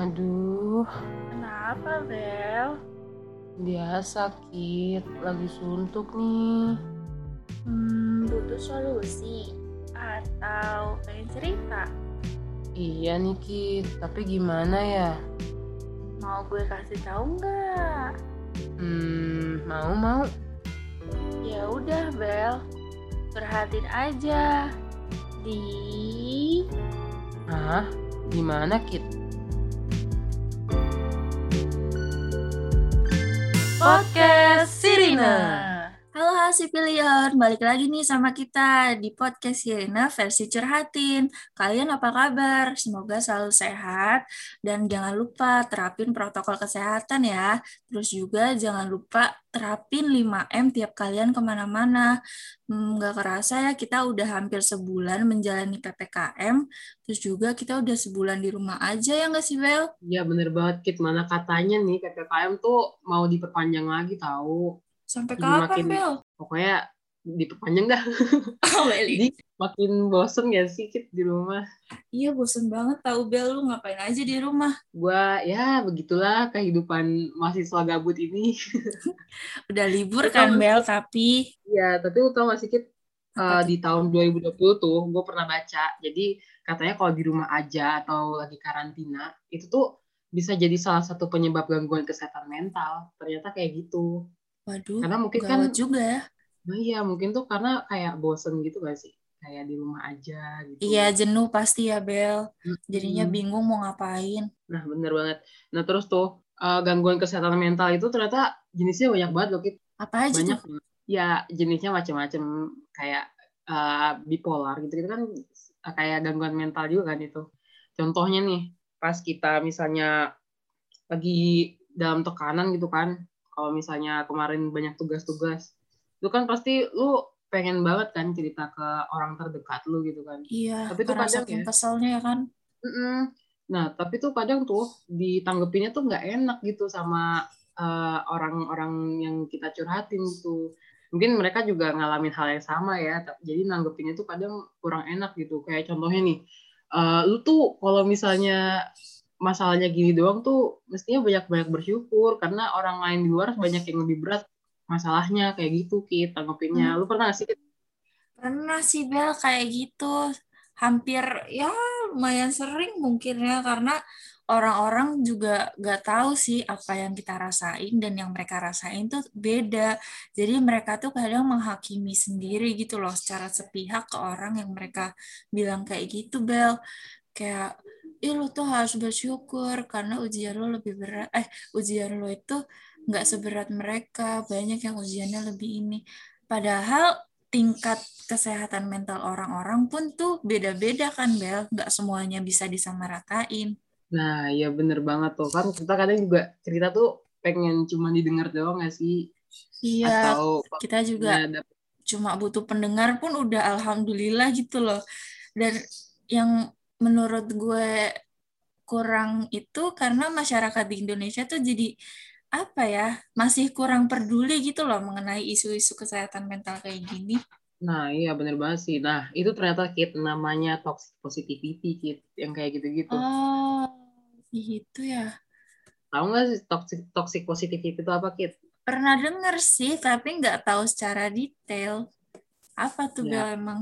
Aduh, Kenapa, Bel? dia sakit, lagi suntuk nih. Hmm, butuh solusi atau pengen cerita? Iya nih Kit, tapi gimana ya? Mau gue kasih tahu nggak? Hmm, mau mau. Ya udah, Bel. Perhatiin aja di Hah? Gimana Kit? Podcast Sirina. Halo Hasipilion, balik lagi nih sama kita di podcast Sirina versi curhatin. Kalian apa kabar? Semoga selalu sehat dan jangan lupa terapin protokol kesehatan ya. Terus juga jangan lupa terapin 5M tiap kalian ke mana-mana. Hmm, Nggak kerasa ya kita udah hampir sebulan menjalani PPKM, terus juga kita udah sebulan di rumah aja ya nggak sih Bel? Iya bener banget Kit, mana katanya nih PPKM tuh mau diperpanjang lagi tahu. Sampai Jadi kapan makin- Bel? Pokoknya diperpanjang dah. Oh. Jadi makin bosen ya sih Kit di rumah. Iya bosen banget tahu Bel lu ngapain aja di rumah. Gua ya begitulah kehidupan mahasiswa gabut ini. Udah libur kan tau Bel tapi Iya, tapi lu tau gak sih Kit, Eh, di tahun 2020 tuh gue pernah baca jadi katanya kalau di rumah aja atau lagi karantina itu tuh bisa jadi salah satu penyebab gangguan kesehatan mental ternyata kayak gitu waduh karena mungkin kan juga ya. nah iya mungkin tuh karena kayak bosen gitu gak sih kayak di rumah aja gitu Iya jenuh pasti ya Bel. Jadinya bingung mau ngapain. nah bener banget nah terus tuh eh, gangguan kesehatan mental itu ternyata jenisnya banyak banget loh Kit Apa aja banyak tuh? ya jenisnya macam-macam kayak eh, bipolar gitu gitu kan eh, kayak gangguan mental juga kan itu contohnya nih pas kita misalnya lagi dalam tekanan gitu kan kalau misalnya kemarin banyak tugas-tugas itu kan pasti lu pengen banget kan cerita ke orang terdekat lu gitu kan Iya, Tapi tuh kadang ya. keselnya ya kan. Mm-mm. Nah, tapi tuh kadang tuh ditanggepinnya tuh nggak enak gitu sama eh, orang-orang yang kita curhatin gitu. Mungkin mereka juga ngalamin hal yang sama ya, jadi nanggepinnya tuh kadang kurang enak gitu. Kayak contohnya nih, eh, lu tuh kalau misalnya masalahnya gini doang tuh mestinya banyak-banyak bersyukur karena orang lain di luar banyak yang lebih berat masalahnya kayak gitu Kit tanggepinnya. Lu pernah nggak sih? Pernah sih Bel kayak gitu. Hampir ya lumayan sering mungkin ya karena orang-orang juga gak tahu sih apa yang kita rasain dan yang mereka rasain tuh beda. Jadi mereka tuh kadang menghakimi sendiri gitu loh secara sepihak ke orang yang mereka bilang kayak gitu Bel. Kayak ih lu tuh harus bersyukur karena ujian lu lebih berat. Eh ujian lu itu nggak seberat mereka. Banyak yang ujiannya lebih ini. Padahal tingkat kesehatan mental orang-orang pun tuh beda-beda kan Bel? Nggak semuanya bisa disamaratain Nah, ya bener banget tuh. Kan kita kadang juga cerita tuh pengen cuma didengar doang gak sih? iya Atau kita juga ya, cuma butuh pendengar pun udah alhamdulillah gitu loh. Dan yang menurut gue kurang itu karena masyarakat di Indonesia tuh jadi apa ya masih kurang peduli gitu loh mengenai isu-isu kesehatan mental kayak gini Nah, iya bener banget sih. Nah, itu ternyata Kit namanya toxic positivity Kit yang kayak gitu-gitu. oh gitu ya Tahu nggak sih toxic toxic positivity itu apa Kit? pernah denger sih tapi nggak tahu secara detail apa tuh Ya. Bel emang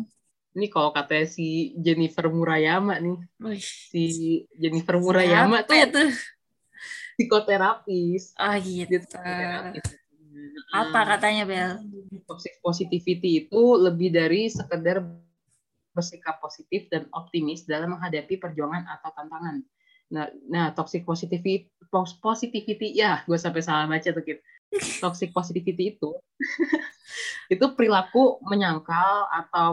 Ini kalau katanya si Jennifer Murayama nih, Wih, si Jennifer Murayama siapa ya tuh tuh psikoterapis. oh Dia gitu tuh psikoterapis. apa katanya Bel toxic positivity itu lebih dari sekedar bersikap positif dan optimis dalam menghadapi perjuangan atau tantangan. Nah, nah toxic positivity, pos- positivity, ya, gue sampai salah baca tuh, Kit. Toxic positivity itu, itu perilaku menyangkal atau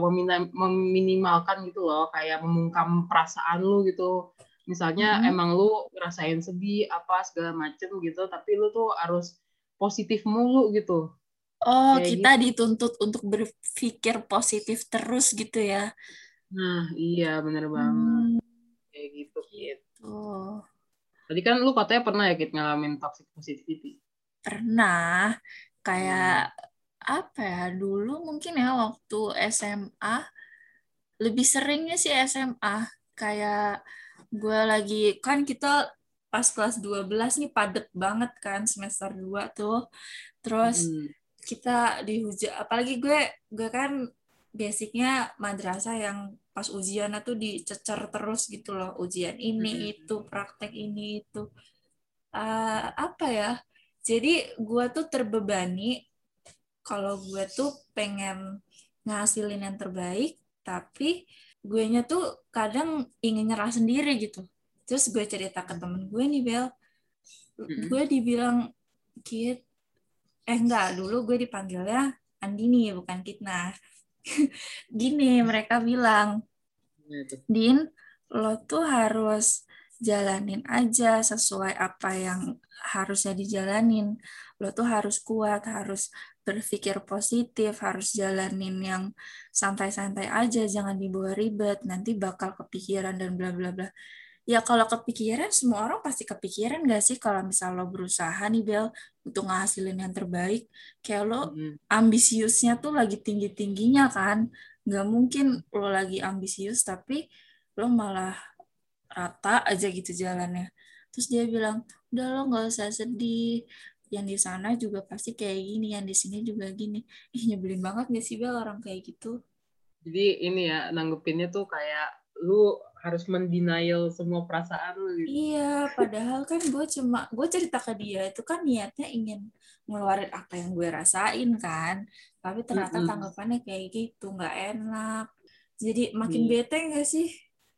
meminimalkan gitu loh, kayak memungkam perasaan lu gitu. Misalnya Mhm. emang lu ngerasain sedih, apa, segala macem gitu, tapi lu tuh harus positif mulu gitu. Oh, Kayak kita dituntut untuk berpikir positif terus gitu ya. Nah, iya bener banget. Hmm, Kayak gitu, Kit. tuh. Tadi kan lu katanya pernah ya, Kit, ngalamin toxic positivity. Pernah kayak apa ya dulu mungkin ya waktu SMA lebih seringnya sih SMA kayak gue lagi kan kita pas kelas 12 nih padet banget kan semester 2 tuh. Terus Hmm. kita dihujat apalagi gue gue kan basicnya madrasah yang pas ujian tuh dicecer terus gitu loh ujian ini Mm-mm. itu praktek ini itu Eh, apa ya jadi gue tuh terbebani kalau gue tuh pengen ngasilin yang terbaik tapi gue nya tuh kadang ingin nyerah sendiri gitu. Terus gue cerita ke temen gue nih Bel. Gue dibilang Kit eh enggak dulu gue dipanggilnya Andini bukan Kitna. Gini mereka bilang Nah, itu. Din lo tuh harus jalanin aja sesuai apa yang harusnya dijalanin. Lo tuh harus kuat harus berpikir positif harus jalanin yang santai-santai aja jangan dibawa ribet nanti bakal kepikiran dan bla bla bla. Ya kalau kepikiran semua orang pasti kepikiran gak sih? Kalau misal lo berusaha nih Bel untuk ngasilin yang terbaik kayak lo ambisiusnya tuh lagi tinggi-tingginya kan. Nggak mungkin lo lagi ambisius tapi lo malah rata aja gitu jalannya. Terus dia bilang, udah lo nggak usah sedih. Yang di sana juga pasti kayak gini, yang di sini juga gini. Ih nyebelin banget gak sih Bel orang kayak gitu? Jadi ini ya nanggepinnya tuh kayak lu harus mendenial semua perasaan lu gitu. Iya, padahal kan gue cuma gue cerita ke dia itu kan niatnya ingin ngeluarin apa yang gue rasain kan, tapi ternyata tanggapannya kayak gitu nggak enak. Jadi makin Iya. bete nggak sih?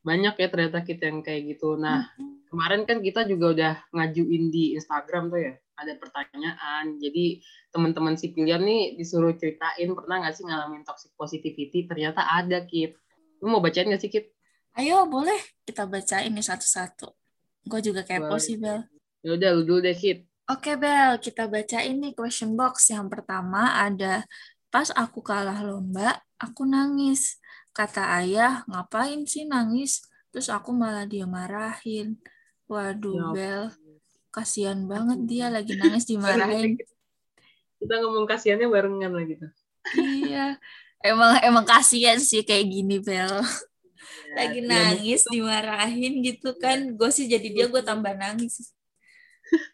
Banyak ya ternyata kita yang kayak gitu. Nah, kemarin kan kita juga udah ngajuin di Instagram tuh ya ada pertanyaan jadi teman-teman si pilihan nih disuruh ceritain pernah nggak sih ngalamin toxic positivity ternyata ada Kit lu mau bacain nggak sih Kit Ayo boleh kita bacain nih satu-satu. Gue juga kepo Boleh. sih Bel. ya udah lu dulu deh Kit Oke Bel, kita bacain nih question box. Yang pertama ada, pas aku kalah lomba, aku nangis. Kata ayah, ngapain sih nangis? Terus aku malah dia marahin. Waduh Ya Bel, kasihan banget dia lagi nangis dimarahin. kita ngomong kasihannya barengan lah gitu iya, emang emang kasihan sih kayak gini Bel. Ya, Lagi ya, nangis dimarahin gitu kan. Gue sih jadi dia gue tambah nangis.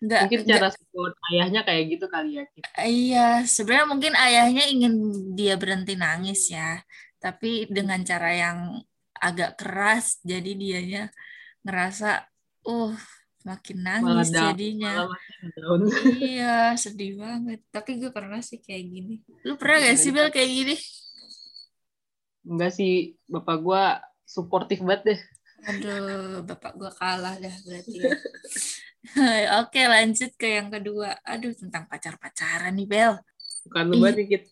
Nggak, mungkin cara support ayahnya kayak gitu kali ya Kit Iya, sebenarnya mungkin ayahnya ingin dia berhenti nangis ya, tapi dengan cara yang agak keras, jadi dianya ngerasa, uh, makin malah nangis down jadinya. malah makin down Iya, sedih banget. Tapi gue pernah sih kayak gini. Lu pernah gak sih Bel kayak gini? enggak sih bapak gua suportif banget deh Aduh, bapak gue kalah dah berarti ya. Oke, lanjut ke yang kedua. Aduh, tentang pacar-pacaran nih Bel. bukan lu banget nih Kit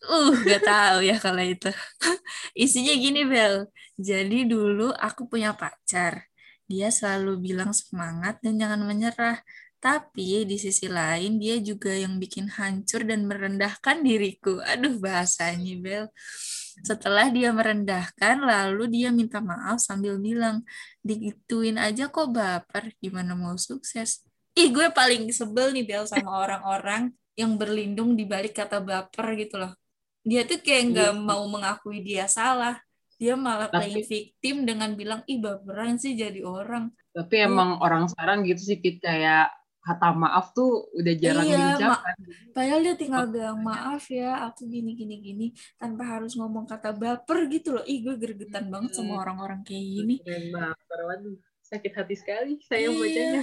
Uh, gak tahu ya kalau itu. Isinya gini, Bel. Jadi dulu aku punya pacar. Dia selalu bilang semangat dan jangan menyerah. Tapi di sisi lain dia juga yang bikin hancur dan merendahkan diriku. Aduh, bahasanya, Bel. Setelah dia merendahkan, lalu dia minta maaf sambil bilang, digituin aja kok baper, gimana mau sukses. Ih, gue paling sebel nih, Bel, sama orang-orang yang berlindung di balik kata baper gitu loh dia tuh kayak nggak Iya. mau mengakui dia salah dia malah Tapi- playing victim dengan bilang ih baperan sih jadi orang tapi Iya. emang orang sekarang gitu sih Kit kayak kata maaf tuh udah jarang Iya, diucapkan padahal dia tinggal Oh. bilang maaf ya aku gini gini gini tanpa harus ngomong kata baper gitu loh ih gue gregetan banget sama Hmm. orang-orang kayak gini banget. Waduh, sakit hati sekali saya Iya. bacanya.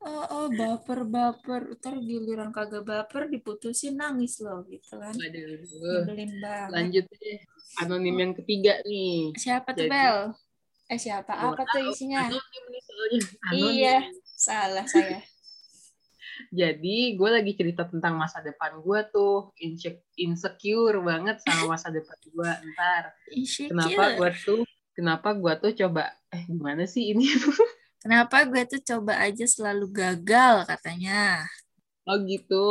Oh, oh baper baper ntar giliran kagak baper diputusin nangis loh gitu kan nyebelin banget Lanjut deh. Anonim yang ketiga nih. siapa tuh Jadi- Bel eh siapa apa tuh isinya Anonim nih soalnya. Anonim. Iya. salah saya Jadi gue lagi cerita tentang masa depan gue tuh Inse- insecure banget sama masa depan gue ntar. Kenapa gue tuh kenapa gue tuh coba eh gimana sih ini? Kenapa gue tuh coba aja selalu gagal katanya. oh gitu.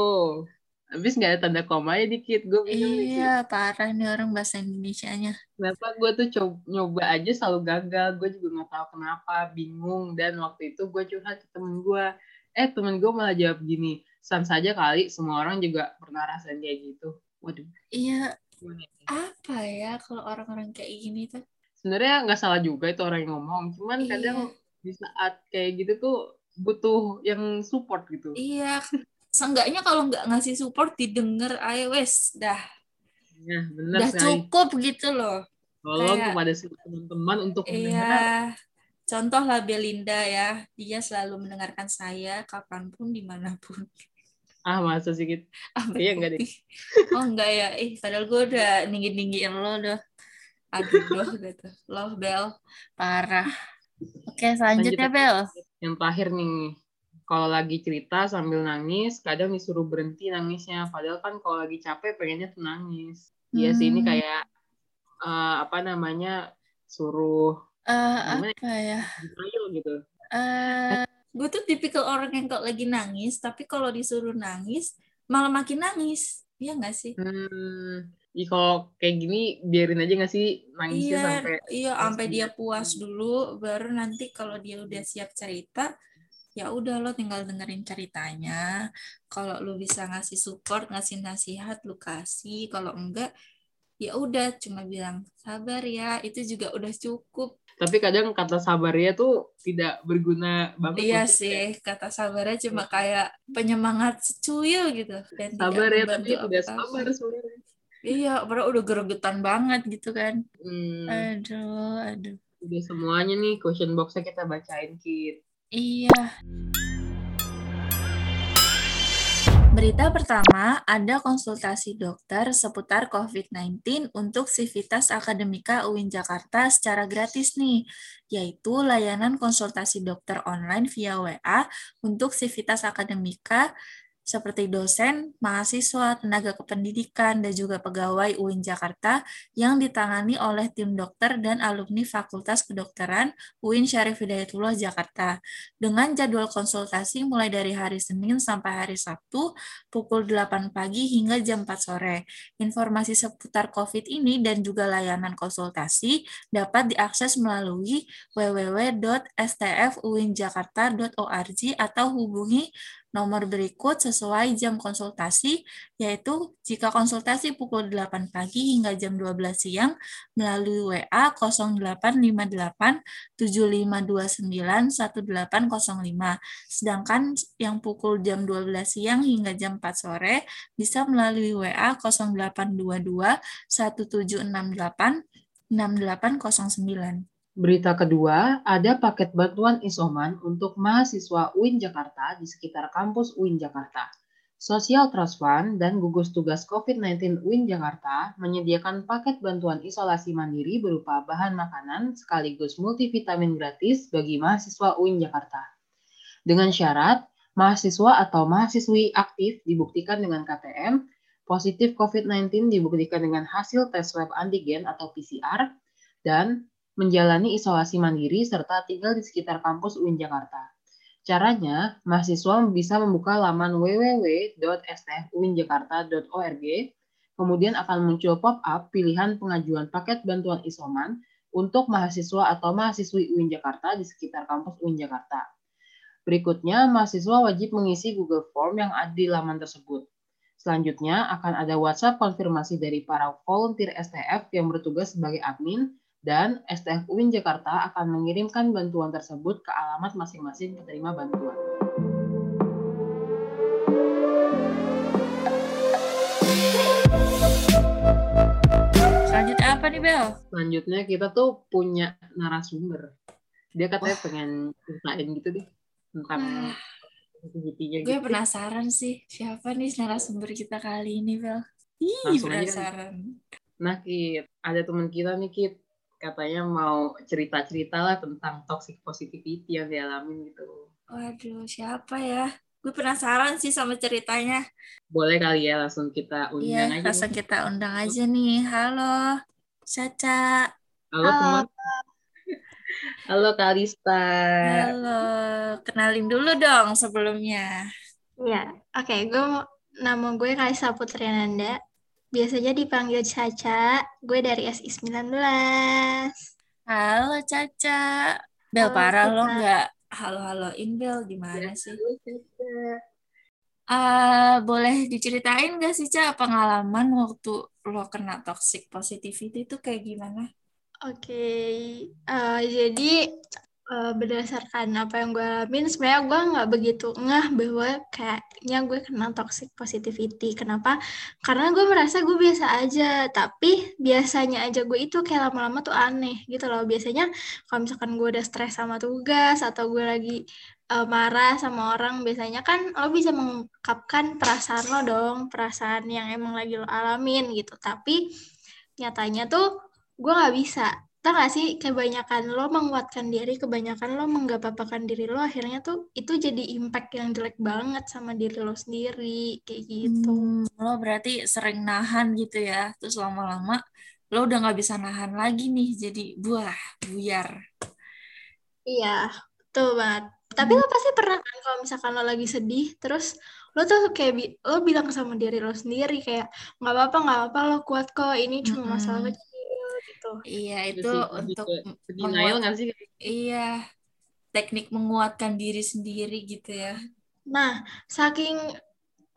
Habis nggak ada tanda koma ya dikit. Gue. Iya, parah nih orang bahasa Indonesianya. Kenapa gue tuh coba, nyoba aja selalu gagal. Gue juga nggak tahu kenapa, bingung. Dan waktu itu gue curhat ke temen gue. Eh temen gue malah jawab gini, san saja kali semua orang juga pernah rasain kayak gitu. Waduh. Iya, ya? apa ya kalau orang-orang kayak gini tuh? Sebenarnya nggak salah juga itu orang yang ngomong. Cuman Iya. kadang di saat kayak gitu tuh butuh yang support gitu. Iya, seenggaknya kalau nggak ngasih support didengar ayo wes dah. Ya, benar Udah sekali. cukup gitu loh. Tolong kayak- kepada teman-teman untuk mendengar. Iya. Contoh lah Belinda ya, dia selalu mendengarkan saya kapan pun di mana pun. Ah, masa sih gitu. Ah, Iya, enggak deh. Oh enggak ya, eh padahal gue udah tinggi-tinggiin lo udah. Aduh doh gitu. Lo Bel, parah. Oke selanjutnya Lanjut. Bel. Yang terakhir nih, kalau lagi cerita sambil nangis, kadang disuruh berhenti nangisnya. Padahal kan kalau lagi capek pengennya tuh nangis. Iya sih, ini Hmm. kayak eh, apa namanya suruh Eh, Gimana apa ya? ayo gitu. Eh, gue tuh tipikal orang yang kalau lagi nangis, tapi kalau disuruh nangis malah makin nangis. Iya nggak sih? Hmm, Ih, kalau kayak gini biarin aja nggak sih nangisnya Iya, sampai iya sampai dia dulu. puas dulu, baru nanti kalau dia udah siap cerita, ya udah lo tinggal dengerin ceritanya. Kalau lo bisa ngasih support, ngasih nasihat, lo kasih. Kalau enggak, ya udah cuma bilang sabar ya, itu juga udah cukup. tapi kadang kata sabarnya tuh tidak berguna banget Iya sih, kata sabarnya cuma kayak penyemangat secuil gitu. Dan sabar ya tapi udah sabar sebenarnya. Iya, padahal udah geregetan banget gitu kan. Hmm, Aduh, aduh. udah semuanya nih question boxnya kita bacain Kit. Iya. Berita pertama, ada konsultasi dokter seputar COVID-19 untuk Sivitas Akademika UIN Jakarta secara gratis nih, yaitu layanan konsultasi dokter online via WA untuk Sivitas Akademika seperti dosen, mahasiswa, tenaga kependidikan, dan juga pegawai UIN Jakarta yang ditangani oleh tim dokter dan alumni Fakultas Kedokteran UIN Syarif Hidayatullah Jakarta dengan jadwal konsultasi mulai dari hari Senin sampai hari Sabtu pukul 8 pagi hingga jam 4 sore. Informasi seputar COVID ini dan juga layanan konsultasi dapat diakses melalui www.stfuinjakarta.org atau hubungi nomor berikut sesuai jam konsultasi, yaitu jika konsultasi pukul 8 pagi hingga jam 12 siang melalui WA 0858 7529 1805. Sedangkan yang pukul jam 12 siang hingga jam 4 sore bisa melalui WA 0822 1768 6809. Berita kedua, ada paket bantuan isoman untuk mahasiswa UIN Jakarta di sekitar kampus UIN Jakarta. Social Trust Fund dan gugus tugas COVID-19 UIN Jakarta menyediakan paket bantuan isolasi mandiri berupa bahan makanan sekaligus multivitamin gratis bagi mahasiswa UIN Jakarta. Dengan syarat, mahasiswa atau mahasiswi aktif dibuktikan dengan KTM, positif COVID-19 dibuktikan dengan hasil tes swab antigen atau PCR, dan menjalani isolasi mandiri serta tinggal di sekitar kampus UIN Jakarta. Caranya, mahasiswa bisa membuka laman www.stfuinjakarta.org, kemudian akan muncul pop-up pilihan pengajuan paket bantuan isoman untuk mahasiswa atau mahasiswi UIN Jakarta di sekitar kampus UIN Jakarta. Berikutnya, mahasiswa wajib mengisi Google Form yang ada di laman tersebut. Selanjutnya, akan ada WhatsApp konfirmasi dari para volunteer STF yang bertugas sebagai admin, dan STF UIN Jakarta akan mengirimkan bantuan tersebut ke alamat masing-masing penerima bantuan. Selanjutnya apa nih, Bel? Selanjutnya kita tuh punya narasumber. Dia katanya Wah. pengen ceritain gitu deh tentang Wah. activity-nya Gue gitu. penasaran sih, siapa nih narasumber kita kali ini, Bel? Ih, Langsung aja penasaran. Nah, Kit, ada teman kita nih, Kit. Katanya mau cerita-cerita lah tentang toxic positivity yang dialamin gitu. Waduh, siapa ya? Gue penasaran sih sama ceritanya. Boleh kali ya langsung kita undang Iya, aja. langsung kita undang aja nih. Halo, Caca. Halo, teman. Halo, Kalista. Halo, kenalin dulu dong sebelumnya. Iya, oke. Gue mau- nama gue Kaisa Putriananda. Biasanya dipanggil Caca. Gue dari SI 19. Halo, Caca. Bel, Halo, parah lo Caca. nggak halo-haloin Bel, gimana sih? Halo, Caca. Ah, boleh diceritain nggak sih, Ca, pengalaman waktu lo kena toxic positivity itu kayak gimana? Oke, eh, jadi uh, berdasarkan apa yang gue alamin sebenarnya gue nggak begitu ngeh bahwa kayaknya gue kena toxic positivity. Kenapa? Karena gue merasa gue biasa aja tapi biasanya aja gue itu kayak lama-lama tuh aneh gitu loh. Biasanya kalau misalkan gue udah stres sama tugas atau gue lagi uh, marah sama orang biasanya kan lo bisa mengungkapkan perasaan lo dong perasaan yang emang lagi lo alamin gitu. Tapi nyatanya tuh gue nggak bisa tau gak sih kebanyakan lo menguatkan diri kebanyakan lo menggapapakan diri lo akhirnya tuh itu jadi impact yang jelek banget sama diri lo sendiri kayak gitu. Hmm, lo berarti sering nahan gitu ya terus lama-lama lo udah nggak bisa nahan lagi nih jadi buah buyar. Iya betul banget. Tapi hmm. lo pasti pernah kan kalau misalkan lo lagi sedih terus lo tuh kayak lo bilang sama diri lo sendiri kayak nggak apa-apa nggak apa lo kuat kok ini cuma masalah kecil gitu. Iya, itu untuk denial nggak sih? Iya. Teknik menguatkan diri sendiri gitu ya. Nah, saking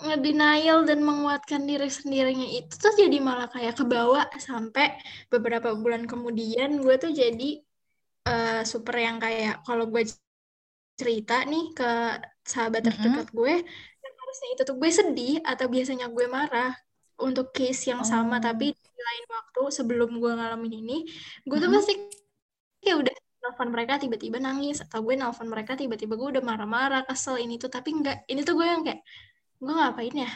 ngedenial dan menguatkan diri sendirinya itu tuh jadi malah kayak kebawa sampai beberapa bulan kemudian gue tuh jadi uh, super yang kayak kalau gue cerita nih ke sahabat terdekat mm -hmm. gue yang harusnya itu tuh gue sedih atau biasanya gue marah untuk case yang oh. sama tapi di lain waktu sebelum gue ngalamin ini gue tuh mm -hmm. pasti kayak udah nelfon mereka tiba-tiba nangis atau gue nelfon mereka tiba-tiba gue udah marah-marah kesel ini tuh tapi enggak ini tuh gue yang kayak gue ngapain ya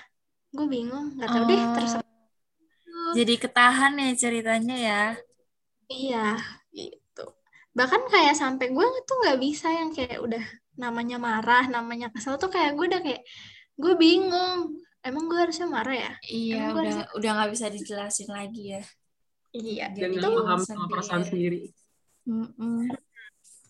gue bingung nggak tahu oh. deh terus jadi ketahan ya ceritanya ya iya gitu bahkan kayak sampai gue tuh nggak bisa yang kayak udah namanya marah namanya kesel tuh kayak gue udah kayak gue bingung Emang gue harusnya marah ya? Iya, Emang udah harusnya... udah nggak bisa dijelasin lagi ya. Iya. Dan itu paham sama perasaan sendiri. Mm -mm.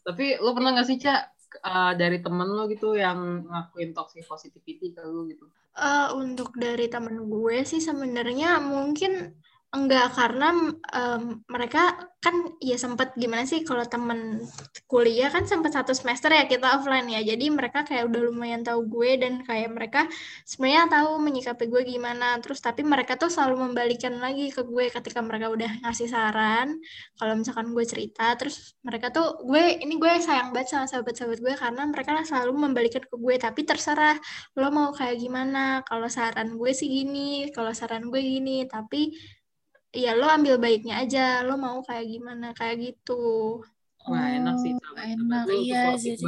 Tapi lo pernah nggak sih cak uh, dari temen lo gitu yang ngakuin toxic positivity ke lo gitu? Uh, untuk dari temen gue sih sebenarnya mungkin Enggak, karena um, mereka kan ya sempat gimana sih kalau temen kuliah kan sempat satu semester ya kita offline ya. Jadi mereka kayak udah lumayan tahu gue dan kayak mereka sebenarnya tahu menyikapi gue gimana. Terus tapi mereka tuh selalu membalikan lagi ke gue ketika mereka udah ngasih saran. Kalau misalkan gue cerita, terus mereka tuh gue ini gue sayang banget sama sahabat-sahabat gue karena mereka selalu membalikan ke gue. Tapi terserah lo mau kayak gimana. Kalau saran gue sih gini, kalau saran gue gini. Tapi ya lo ambil baiknya aja. Lo mau kayak gimana kayak gitu. Wah enak sih sama enak. Iya jadi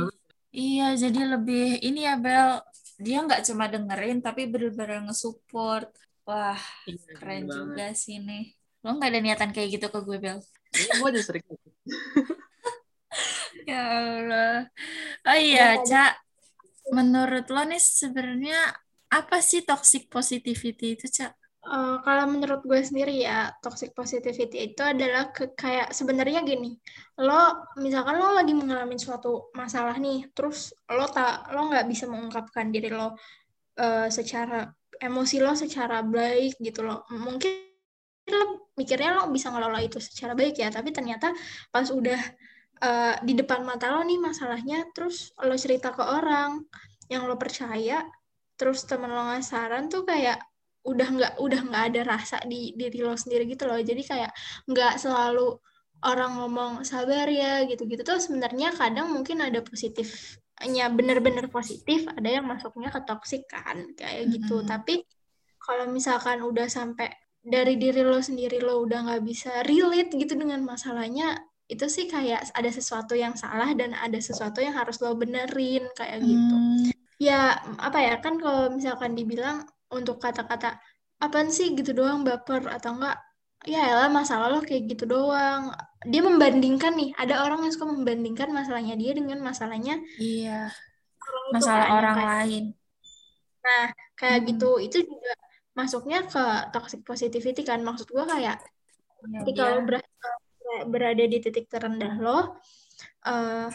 iya jadi lebih ini ya Bel. Dia nggak cuma dengerin tapi bener-bener nge-support. Wah iya, keren juga banget. sih nih lo nggak ada niatan kayak gitu ke gue Bel? Iya gue aja sering ya Allah. Oh iya Cak menurut lo nih sebenarnya apa sih toxic positivity itu Cak Uh, kalau menurut gue sendiri ya toxic positivity itu adalah ke, kayak sebenarnya gini lo misalkan lo lagi mengalami suatu masalah nih terus lo tak lo nggak bisa mengungkapkan diri lo uh, secara emosi lo secara baik gitu lo mungkin lo mikirnya lo bisa ngelola itu secara baik ya tapi ternyata pas udah uh, di depan mata lo nih masalahnya terus lo cerita ke orang yang lo percaya terus temen lo ngasih saran tuh kayak udah nggak udah nggak ada rasa di diri lo sendiri gitu loh jadi kayak nggak selalu orang ngomong sabar ya gitu-gitu tuh sebenarnya kadang mungkin ada positifnya bener-bener positif ada yang masuknya ke toksik kan kayak gitu mm-hmm. tapi kalau misalkan udah sampai dari diri lo sendiri lo udah nggak bisa relate gitu dengan masalahnya itu sih kayak ada sesuatu yang salah dan ada sesuatu yang harus lo benerin kayak gitu mm. ya apa ya kan kalau misalkan dibilang untuk kata-kata apaan sih? gitu doang baper. Atau enggak ya lah masalah lo kayak gitu doang. Dia membandingkan nih ada orang yang suka membandingkan masalahnya dia dengan masalahnya iya. masalah orang kayak, lain. Nah kayak hmm. gitu. Itu juga masuknya ke toxic positivity kan. Maksud gue kayak ya, ketika lo berada, berada di titik terendah lo uh,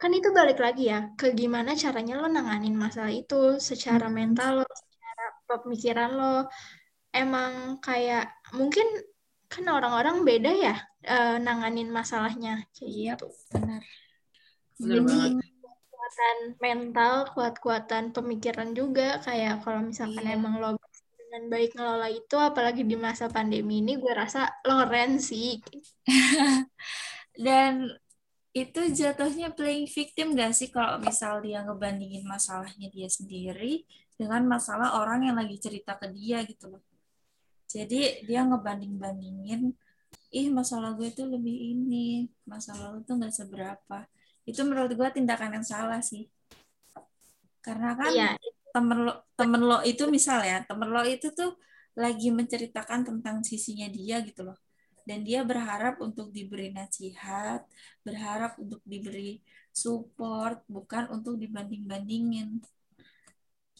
kan itu balik lagi ya ke gimana caranya lo nanganin masalah itu secara hmm. mental lo pemikiran lo emang kayak mungkin kan orang-orang beda ya uh, nanganin masalahnya kayak iya, gitu. benar. Jadi kuatan mental, kuat-kuatan pemikiran juga kayak kalau misalkan iya. emang lo dengan baik ngelola itu apalagi di masa pandemi ini gue rasa lo keren sih. Dan itu jatuhnya playing victim gak sih kalau misal dia ngebandingin masalahnya dia sendiri dengan masalah orang yang lagi cerita ke dia gitu loh. Jadi dia ngebanding-bandingin, ih masalah gue tuh lebih ini, masalah lu tuh gak seberapa. Itu menurut gue tindakan yang salah sih. Karena kan iya. temen lo temen lo itu misal ya, temen lo itu tuh lagi menceritakan tentang sisinya dia gitu loh dan dia berharap untuk diberi nasihat, berharap untuk diberi support, bukan untuk dibanding-bandingin.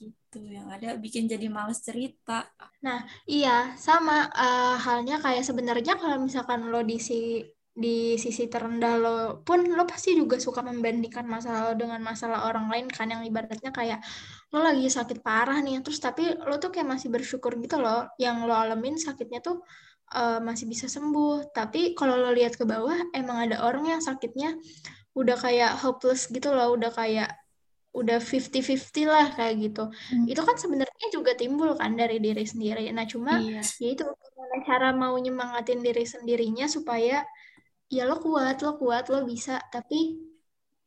Gitu, yang ada bikin jadi males cerita. Nah, iya, sama uh, halnya kayak sebenarnya kalau misalkan lo di si di sisi terendah lo pun lo pasti juga suka membandingkan masalah lo dengan masalah orang lain kan yang ibaratnya kayak lo lagi sakit parah nih terus tapi lo tuh kayak masih bersyukur gitu loh yang lo alamin sakitnya tuh uh, masih bisa sembuh. Tapi kalau lo lihat ke bawah, emang ada orang yang sakitnya udah kayak hopeless gitu loh, udah kayak udah 50-50 lah kayak gitu. Hmm. Itu kan sebenarnya juga timbul kan dari diri sendiri. Nah, cuma iya. ya itu gimana cara mau nyemangatin diri sendirinya supaya ya lo kuat, lo kuat, lo bisa, tapi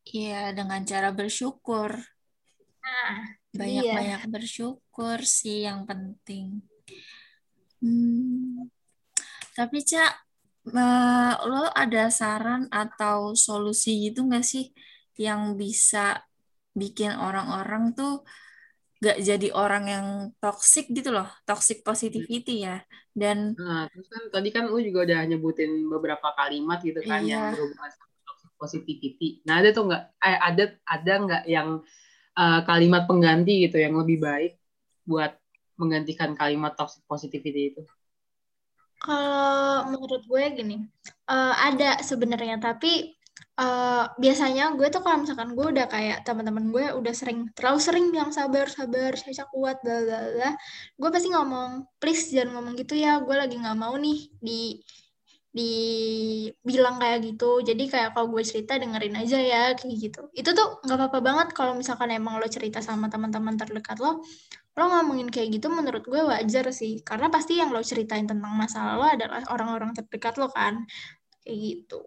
iya dengan cara bersyukur. Nah, banyak-banyak iya. bersyukur sih yang penting. Hmm. Tapi Cak, lo ada saran atau solusi gitu nggak sih yang bisa bikin orang-orang tuh gak jadi orang yang toxic gitu loh, toxic positivity ya. Dan nah, terus kan tadi kan lu juga udah nyebutin beberapa kalimat gitu kan iya. yang berhubungan sama toxic positivity. Nah ada tuh nggak, eh, ada ada nggak yang uh, kalimat pengganti gitu yang lebih baik buat menggantikan kalimat toxic positivity itu? Kalau menurut gue gini, uh, ada sebenarnya tapi uh, biasanya gue tuh kalau misalkan gue udah kayak teman-teman gue udah sering terlalu sering bilang sabar sabar saya kuat bla bla bla gue pasti ngomong please jangan ngomong gitu ya gue lagi nggak mau nih di dibilang kayak gitu. Jadi kayak kalau gue cerita dengerin aja ya kayak gitu. Itu tuh nggak apa-apa banget kalau misalkan emang lo cerita sama teman-teman terdekat lo lo ngomongin kayak gitu menurut gue wajar sih. Karena pasti yang lo ceritain tentang masalah lo adalah orang-orang terdekat lo kan kayak gitu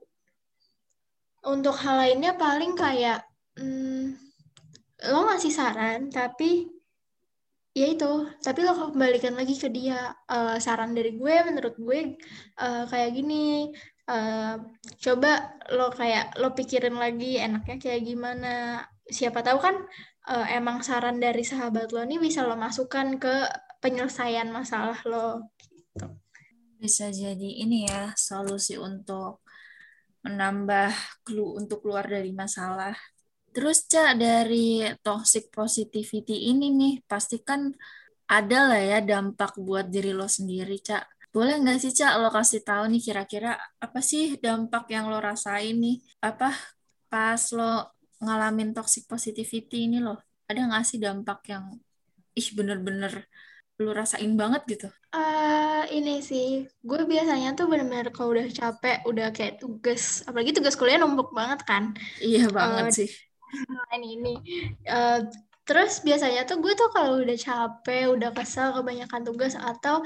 untuk hal lainnya paling kayak hmm, lo ngasih saran tapi ya itu. Tapi lo kembalikan lagi ke dia. Uh, saran dari gue menurut gue uh, kayak gini. Uh, coba lo kayak lo pikirin lagi enaknya kayak gimana. Siapa tahu kan uh, emang saran dari sahabat lo ini bisa lo masukkan ke penyelesaian masalah lo gitu. bisa jadi ini ya solusi untuk menambah clue untuk keluar dari masalah Terus Cak dari toxic positivity ini nih pasti kan ada lah ya dampak buat diri lo sendiri Cak. Boleh nggak sih Cak lo kasih tahu nih kira-kira apa sih dampak yang lo rasain nih? Apa pas lo ngalamin toxic positivity ini lo? Ada nggak sih dampak yang ih bener-bener lo rasain banget gitu? Uh, ini sih, gue biasanya tuh bener-bener kalau udah capek, udah kayak tugas, apalagi tugas kuliah numpuk banget kan. Iya banget uh, sih ini ini uh, terus biasanya tuh gue tuh kalau udah capek udah kesel kebanyakan tugas atau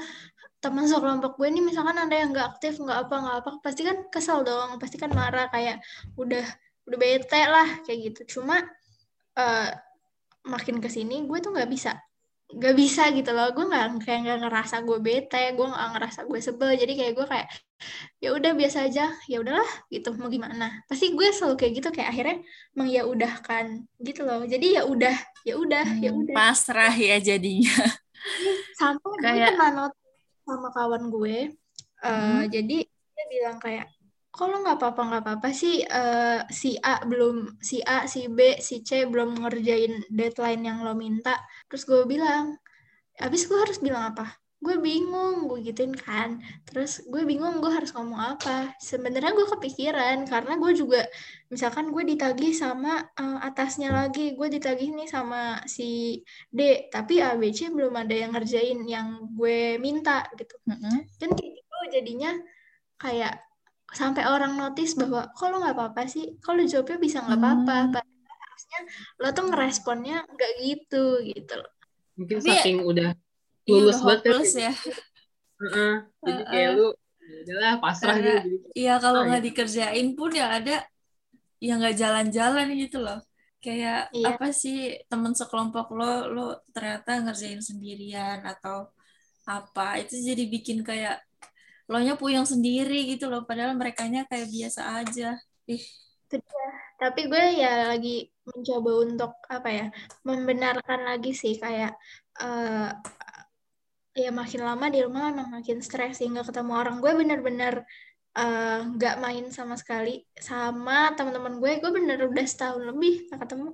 teman sekelompok gue ini misalkan ada yang nggak aktif nggak apa nggak apa pasti kan kesel dong pasti kan marah kayak udah udah bete lah kayak gitu cuma uh, makin ke sini gue tuh nggak bisa nggak bisa gitu loh. Gue nggak kayak nggak ngerasa gue bete gue nggak ngerasa gue sebel. Jadi kayak gue kayak ya udah biasa aja. Ya udahlah gitu. Mau gimana? Pasti gue selalu kayak gitu. Kayak akhirnya emang ya udah kan gitu loh. Jadi ya udah ya udah ya hmm, udah. pasrah ya jadinya. Sampai kayak... gue pernah not sama kawan gue uh, hmm. jadi dia bilang kayak kalau nggak apa-apa nggak apa-apa sih uh, si A belum si A si B si C belum ngerjain deadline yang lo minta. Terus gue bilang habis gue harus bilang apa? Gue bingung gue gituin kan. Terus gue bingung gue harus ngomong apa? Sebenarnya gue kepikiran karena gue juga misalkan gue ditagih sama uh, atasnya lagi gue ditagih nih sama si D tapi ABC belum ada yang ngerjain yang gue minta gitu. Mm -hmm. dan gitu jadinya kayak sampai orang notice bahwa kalau nggak apa-apa sih kalau jawabnya bisa nggak apa-apa hmm. harusnya lo tuh ngeresponnya nggak gitu gitu loh mungkin Tapi saking ya, udah iya, lulus iya, banget ya. Uh -uh. Jadi uh -uh. kayak lu ya udahlah pasrah gitu. Iya kalau nggak dikerjain pun ya ada ya nggak jalan-jalan gitu loh kayak Iya. apa sih temen sekelompok lo lo ternyata ngerjain sendirian atau apa itu jadi bikin kayak lo nya puyeng sendiri gitu loh padahal mereka kayak biasa aja. Ih. Tapi gue ya lagi mencoba untuk apa ya membenarkan lagi sih kayak eh ya makin lama di rumah emang makin stres sih nggak ketemu orang. Gue bener-bener eh, nggak main sama sekali sama teman-teman gue. Gue bener udah setahun lebih nggak ketemu.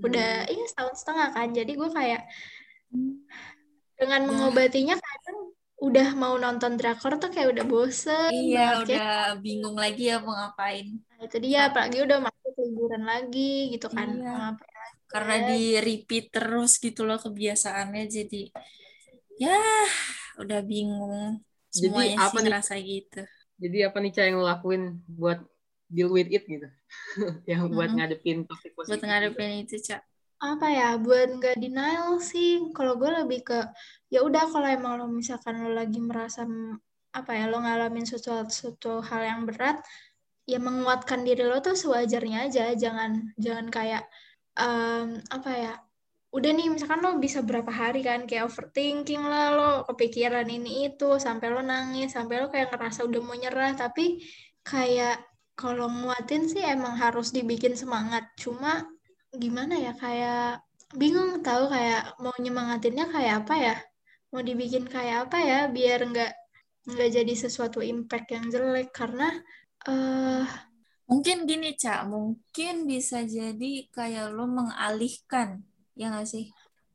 Udah iya setahun setengah kan. Jadi gue kayak dengan Ya. mengobatinya kadang udah mau nonton drakor tuh kayak udah bosen iya banget kayak udah bingung lagi ya mau ngapain Nah, itu dia apalagi udah masuk liburan lagi gitu kan Iya. mau ngapain lagi karena ya. di repeat terus gitu loh kebiasaannya jadi ya udah bingung Jadi semuanya apa sih nih? ngerasa gitu Jadi apa nih cara yang lo lakuin buat deal with it gitu? yang buat Mm-mm. ngadepin toxic buat positivity. ngadepin itu cak apa ya buat nggak denial sih. Kalau gue lebih ke ya udah kalau emang lo misalkan lo lagi merasa apa ya lo ngalamin sesuatu, suatu hal yang berat ya menguatkan diri lo tuh sewajarnya aja. Jangan jangan kayak em, apa ya udah nih misalkan lo bisa berapa hari kan kayak overthinking lah lo kepikiran ini itu sampai lo nangis sampai lo kayak ngerasa udah mau nyerah. Tapi kayak kalau nguatin sih emang harus dibikin semangat. Cuma gimana ya kayak bingung tahu kayak mau nyemangatinnya kayak apa ya? Mau dibikin kayak apa ya biar nggak nggak jadi sesuatu impact yang jelek. Karena eh mungkin gini cak mungkin bisa jadi kayak lo mengalihkan ya nggak sih?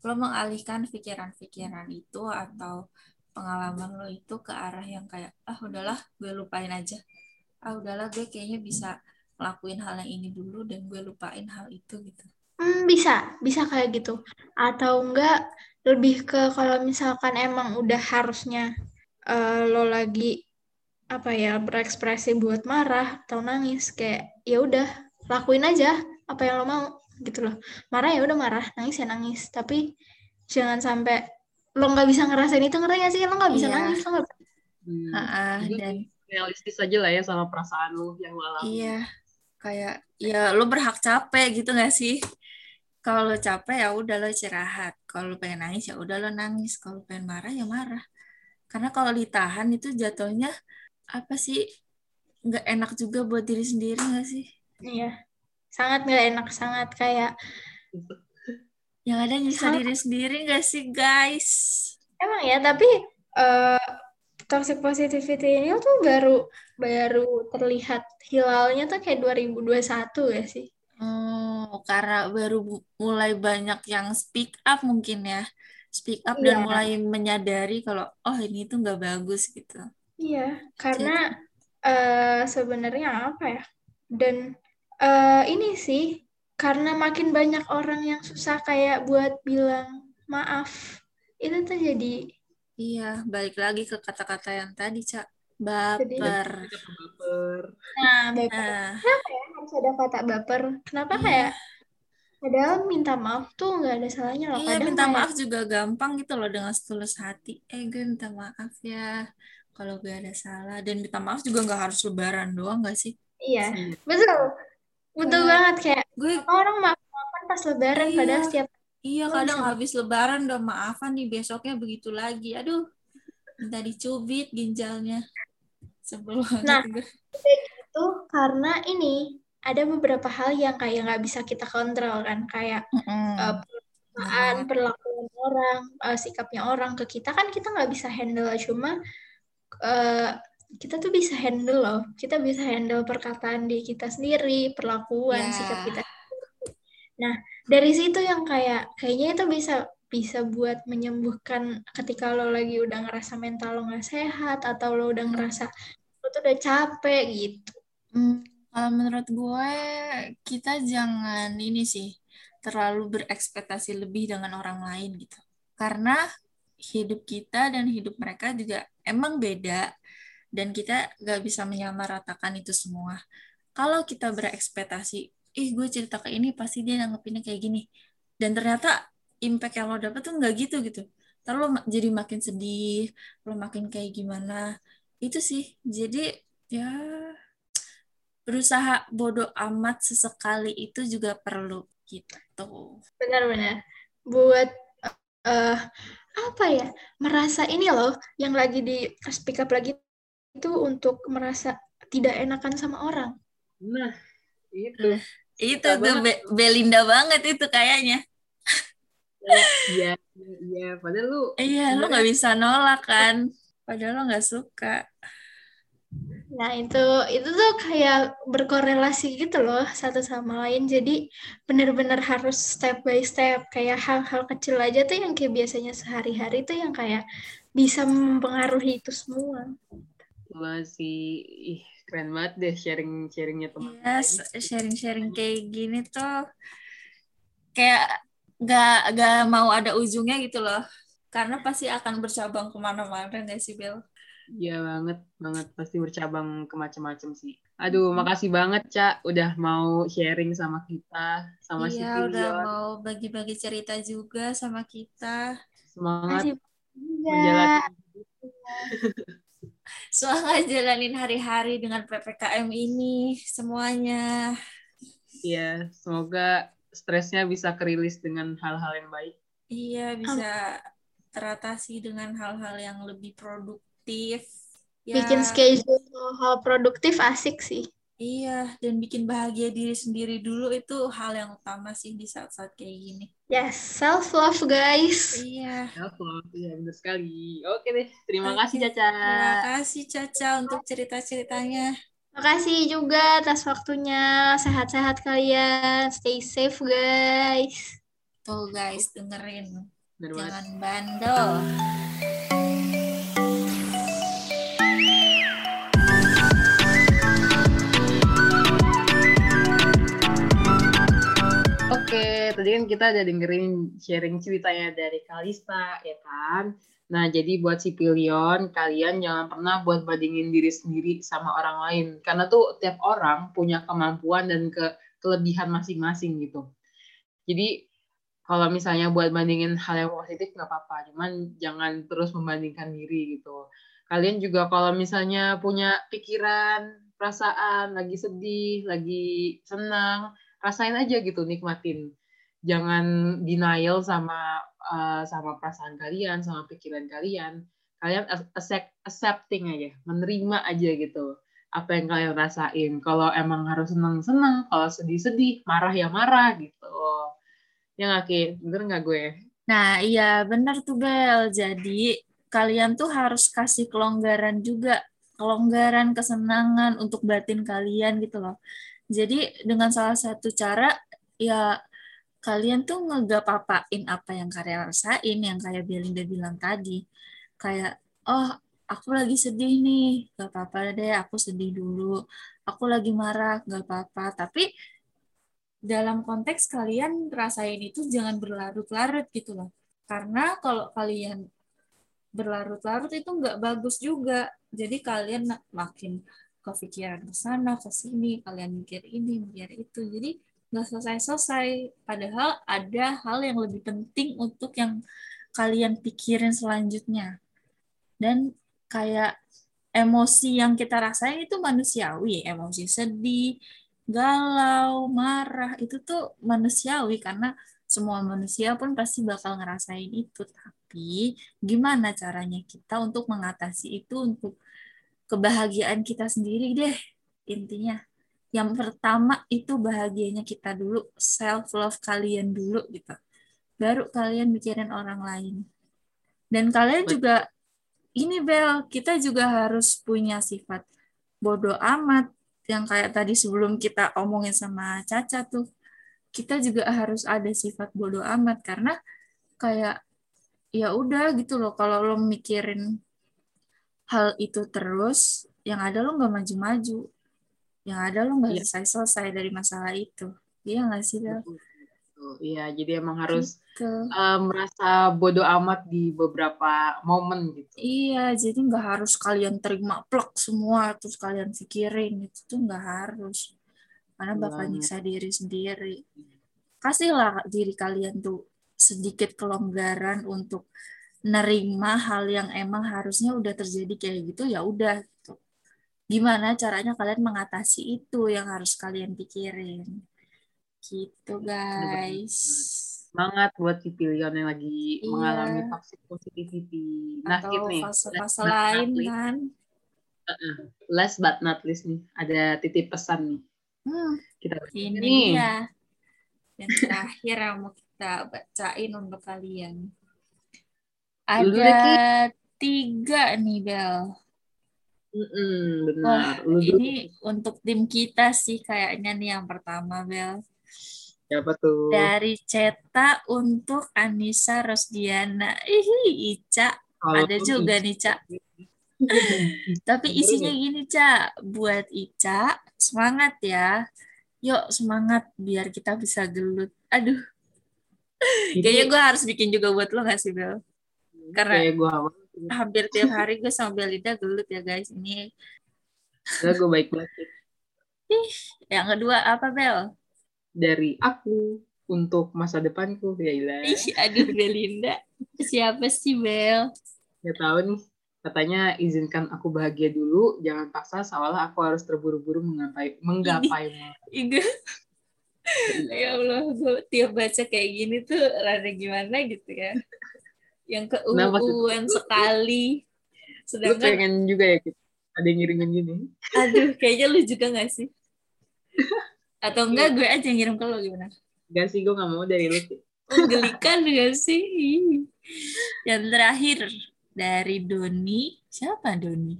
Lo mengalihkan pikiran-pikiran itu atau pengalaman lo itu ke arah yang kayak ah udahlah gue lupain aja. Ah udahlah gue kayaknya bisa ngelakuin hal yang ini dulu dan gue lupain hal itu gitu hmm, bisa bisa kayak gitu atau enggak lebih ke kalau misalkan emang udah harusnya eh, lo lagi apa ya berekspresi buat marah atau nangis kayak ya udah lakuin aja apa yang lo mau gitu loh marah ya udah marah nangis ya nangis tapi jangan sampai lo nggak bisa ngerasain itu ngerti gak sih lo nggak bisa Iya. nangis lo nggak Hmm. Dan realistis aja lah ya sama perasaan lo yang lo alami. Iya, kayak ya lo berhak capek gitu gak sih? Kalau lo capek ya udah lo istirahat. Kalau lo pengen nangis ya udah lo nangis. Kalau pengen marah ya marah. Karena kalau ditahan itu jatuhnya apa sih? Nggak enak juga buat diri sendiri gak sih? iya sangat nggak enak sangat kayak Yang ada nyiksa Sama. diri sendiri gak sih guys? Emang ya, tapi eh toxic positivity ini tuh baru baru terlihat hilalnya tuh kayak 2021 ya sih. Oh, karena baru mulai banyak yang speak up mungkin ya. Speak up dan Iya. mulai menyadari kalau oh ini tuh nggak bagus gitu. Iya, karena eh sebenarnya apa ya? Dan eh ini sih karena makin banyak orang yang susah kayak buat bilang maaf. Itu tuh jadi Iya, balik lagi ke kata-kata yang tadi, Cak. Baper. Baper. nah, baper. Nah, Kenapa ya harus ada kata baper? Kenapa Iya. kayak padahal minta maaf tuh nggak ada salahnya loh. iya Kadang minta kayak- maaf juga gampang gitu loh dengan setulus hati. Eh, gue minta maaf ya kalau gue ada salah. Dan minta maaf juga nggak harus lebaran doang nggak sih? Iya, Iya. betul. Betul Kayak- banget kayak Gue orang maaf-maafan pas lebaran Iya. padahal setiap iya Oh, kadang habis lebaran udah maafan nih besoknya begitu lagi. Aduh, minta dicubit ginjalnya. Sebel banget Nah. itu karena ini ada beberapa hal yang kayak nggak bisa kita kontrol kan kayak Mm-mm. eh, perasaan, Benar. perlakuan orang, eh, sikapnya orang ke kita kan kita nggak bisa handle cuma eh, kita tuh bisa handle loh. Kita bisa handle perkataan di kita sendiri, perlakuan, Ya. sikap kita. Nah, dari situ yang kayak kayaknya itu bisa bisa buat menyembuhkan ketika lo lagi udah ngerasa mental lo nggak sehat atau lo udah ngerasa lo tuh udah capek gitu. Hmm, kalau menurut gue, kita jangan ini sih, terlalu berekspektasi lebih dengan orang lain gitu. Karena hidup kita dan hidup mereka juga emang beda, dan kita gak bisa menyamaratakan itu semua. Kalau kita berekspektasi, ih gue cerita ke ini, pasti dia nanggepinnya kayak gini. Dan ternyata impact yang lo dapet tuh nggak gitu gitu. Terus lo jadi makin sedih, lo makin kayak gimana. Itu sih, jadi ya berusaha bodoh amat sesekali itu juga perlu gitu. Benar-benar. Buat uh, apa ya? Merasa ini loh yang lagi di speak up lagi itu untuk merasa tidak enakan sama orang. Nah, itu. itu tuh Be Belinda banget itu kayaknya. Iya, iya, padahal lu Iya, lu nggak bisa nolak kan. Padahal lo nggak suka. Nah, itu itu tuh kayak berkorelasi gitu loh satu sama lain. Jadi benar-benar harus step by step. Kayak hal-hal kecil aja tuh yang kayak biasanya sehari-hari tuh yang kayak bisa mempengaruhi itu semua. Wah sih, ih keren banget deh sharing-sharingnya teman. Yes, sharing-sharing kayak gini tuh kayak gak, gak mau ada ujungnya gitu loh. Karena pasti akan bercabang ke mana-mana gak sih, Bel? Iya banget, banget pasti bercabang ke macam-macam sih. Aduh, makasih banget Cak udah mau sharing sama kita, sama Iya, si udah mau bagi-bagi cerita juga sama kita. Semangat menjalani Semangat jalanin hari-hari dengan PPKM ini semuanya. Iya, semoga stresnya bisa kerilis dengan hal-hal yang baik. Iya, bisa teratasi dengan hal-hal yang lebih produktif. Ya. Bikin schedule hal produktif asik sih. Iya, dan bikin bahagia diri sendiri dulu itu hal yang utama sih di saat-saat kayak gini. Yes, self love guys. Iya. Self love, iya benar sekali. Oke deh, terima Oke. kasih Caca. Terima kasih Caca untuk cerita-ceritanya. Terima kasih juga atas waktunya. Sehat-sehat kalian. Stay safe guys. Tuh guys, dengerin. Bener Jangan bandel. tadi kan kita ada dengerin sharing ceritanya dari Kalista, ya kan? Nah, jadi buat si Pilion, kalian jangan pernah buat bandingin diri sendiri sama orang lain. Karena tuh tiap orang punya kemampuan dan ke kelebihan masing-masing gitu. Jadi, kalau misalnya buat bandingin hal yang positif nggak apa-apa. Cuman jangan terus membandingkan diri gitu. Kalian juga kalau misalnya punya pikiran, perasaan, lagi sedih, lagi senang, rasain aja gitu, nikmatin jangan denial sama uh, sama perasaan kalian, sama pikiran kalian. Kalian accept, accepting aja, menerima aja gitu apa yang kalian rasain. Kalau emang harus seneng-seneng, kalau sedih-sedih, marah ya marah gitu. Ya nggak, Ki? Bener nggak gue? Nah, iya bener tuh, Bel. Jadi, kalian tuh harus kasih kelonggaran juga. Kelonggaran, kesenangan untuk batin kalian gitu loh. Jadi, dengan salah satu cara, ya kalian tuh ngegap apain apa yang kalian rasain yang kayak Belinda bilang tadi. Kayak oh aku lagi sedih nih gak apa-apa deh aku sedih dulu. Aku lagi marah gak apa-apa. Tapi dalam konteks kalian rasain itu jangan berlarut-larut gitu loh. Karena kalau kalian berlarut-larut itu nggak bagus juga. Jadi kalian makin kepikiran ke sana ke sini kalian mikir ini mikir itu. Jadi nggak selesai-selesai. Padahal ada hal yang lebih penting untuk yang kalian pikirin selanjutnya. Dan kayak emosi yang kita rasain itu manusiawi, emosi sedih, galau, marah, itu tuh manusiawi karena semua manusia pun pasti bakal ngerasain itu. Tapi gimana caranya kita untuk mengatasi itu untuk kebahagiaan kita sendiri deh intinya yang pertama itu bahagianya kita dulu, self love kalian dulu gitu. Baru kalian mikirin orang lain. Dan kalian juga ini Bel, kita juga harus punya sifat bodoh amat yang kayak tadi sebelum kita omongin sama Caca tuh. Kita juga harus ada sifat bodoh amat karena kayak ya udah gitu loh kalau lo mikirin hal itu terus yang ada lo nggak maju-maju yang ada lo nggak ya. selesai-selesai dari masalah itu iya nggak sih Bel? Iya, jadi emang harus gitu. uh, merasa bodoh amat di beberapa momen gitu. Iya, jadi nggak harus kalian terima plek semua terus kalian pikirin itu tuh nggak harus, karena bakal nyiksa diri sendiri. Kasihlah diri kalian tuh sedikit kelonggaran untuk nerima hal yang emang harusnya udah terjadi kayak gitu ya udah gitu gimana caranya kalian mengatasi itu yang harus kalian pikirin. Gitu, guys. Semangat buat si pilihan yang lagi Iya. mengalami toxic positivity. Nah, Atau nih. fase-fase lain kan. Last but not least nih, ada titip pesan nih. Hmm, Kita ini nih. dia. Yang terakhir yang mau kita bacain untuk kalian. Ada tiga nih, Bel. Mm-mm, benar. Wah, ini untuk tim kita sih kayaknya nih yang pertama, Bel. Siapa tuh? Dari Ceta untuk Anissa Rosdiana. Ih, Ica. Kalau Ada juga Ica. nih, Cak. Tapi isinya gini, Cak. Buat Ica, semangat ya. Yuk, semangat biar kita bisa gelut. Aduh, kayaknya gue harus bikin juga buat lo gak sih, Bel? karena- kayak gue. Hampir tiap hari gue sama Belinda gelut ya, guys. Ini Udah gue baik banget. yang kedua apa, Bel? Dari aku untuk masa depanku. Ya ilah. Ih, aduh, Belinda. Siapa sih, Bel? Gak tahu nih. Katanya izinkan aku bahagia dulu, jangan paksa seolah aku harus terburu-buru menggapai menggapaimu. Iga. ya Allah, gue tiap baca kayak gini tuh rada gimana gitu ya. Yang Kenapa tuh? keuuan sekali. Lu Sedangkan, pengen juga ya, Kit? Ada yang ngirimin gini. aduh, kayaknya lu juga gak sih? Atau enggak gue aja yang ngirim ke lo gimana? Gak sih, gue gak mau dari lu. Kit. Menggelikan gak sih? Yang terakhir dari Doni. Siapa Doni?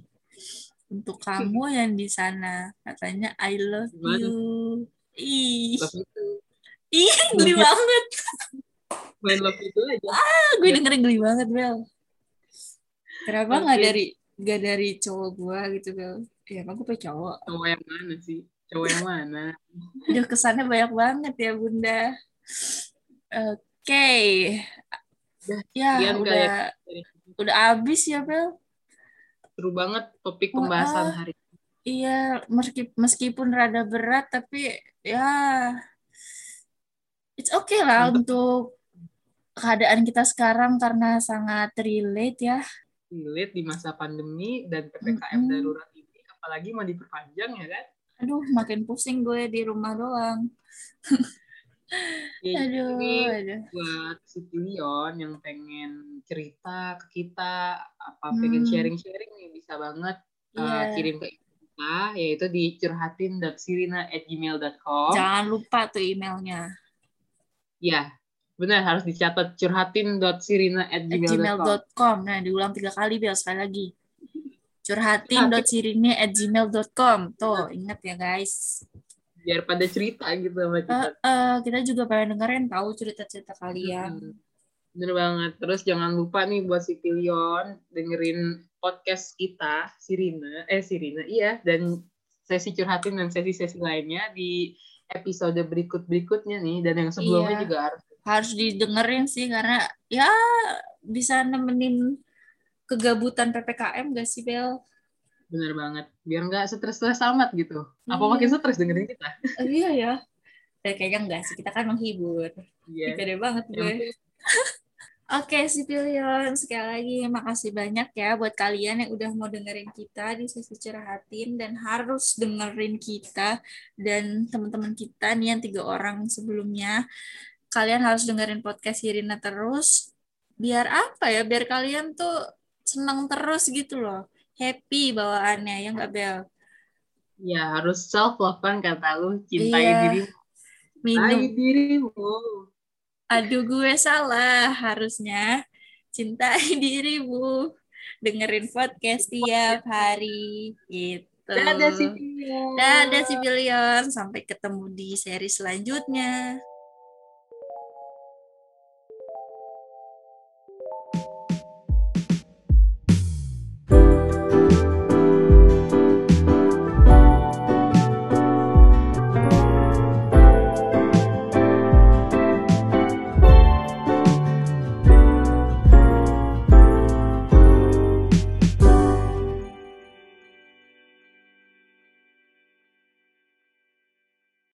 Untuk kamu yang di sana. Katanya I love Gimana? you. Ih, ih geli banget. Main love itu aja. gue dengerin geli banget Bel. Kenapa nggak dari nggak dari cowok gue gitu Bel? Ya emang gue punya cowok. Cowok yang mana sih? Cowok yang mana? Aduh kesannya banyak banget ya bunda. Oke. Udah, ya udah. Dari- udah abis ya Bel? Seru banget topik pembahasan ah. hari ini. iya meski meskipun rada berat tapi ya it's okay lah untuk keadaan kita sekarang karena sangat relate ya Relate di masa pandemi dan PPKM Mm-mm. darurat ini. Apalagi mau diperpanjang ya kan? aduh makin pusing gue di rumah doang Ya, aduh Ini aduh buat si Tilion yang pengen cerita ke kita, apa pengen Hmm. sharing-sharing nih bisa banget uh, Iya. kirim ke kita yaitu di curhatin.sirina@gmail.com. Jangan lupa tuh emailnya Ya, benar harus dicatat curhatin.sirina@gmail.com. gmail.com. Nah, diulang tiga kali biar sekali lagi. curhatin.sirine@gmail.com. Tuh, ingat ya guys. Biar pada cerita gitu sama kita. eh, kita juga pengen dengerin tahu cerita-cerita kalian. Hmm, Bener banget. Terus jangan lupa nih buat si Tilion dengerin podcast kita, Sirina, eh Sirina, iya, dan sesi curhatin dan sesi-sesi lainnya di episode berikut-berikutnya nih, dan yang sebelumnya Iya. juga harus Harus didengerin sih karena ya bisa nemenin kegabutan PPKM gak sih Bel? bener banget. Biar nggak stres-stres amat gitu. Apa Iya. makin stres dengerin kita? Eh, iya ya. Eh, kayaknya enggak sih, kita kan menghibur. Iya. Pede banget Yang gue. Oke, Sipilion, sekali lagi makasih banyak ya buat kalian yang udah mau dengerin kita di sesi curhatin dan harus dengerin kita dan teman-teman kita nih yang tiga orang sebelumnya. Kalian harus dengerin podcast Irina terus. Biar apa ya? Biar kalian tuh senang terus gitu loh. Happy bawaannya, ya nggak Bel? Ya, harus self love kan kata lu, cintai Iya. dirimu. Minum Cintai dirimu. Aduh gue salah harusnya cintai dirimu dengerin podcast tiap hari gitu. Dadah si Tilion. Dadah Sibilion sampai ketemu di seri selanjutnya.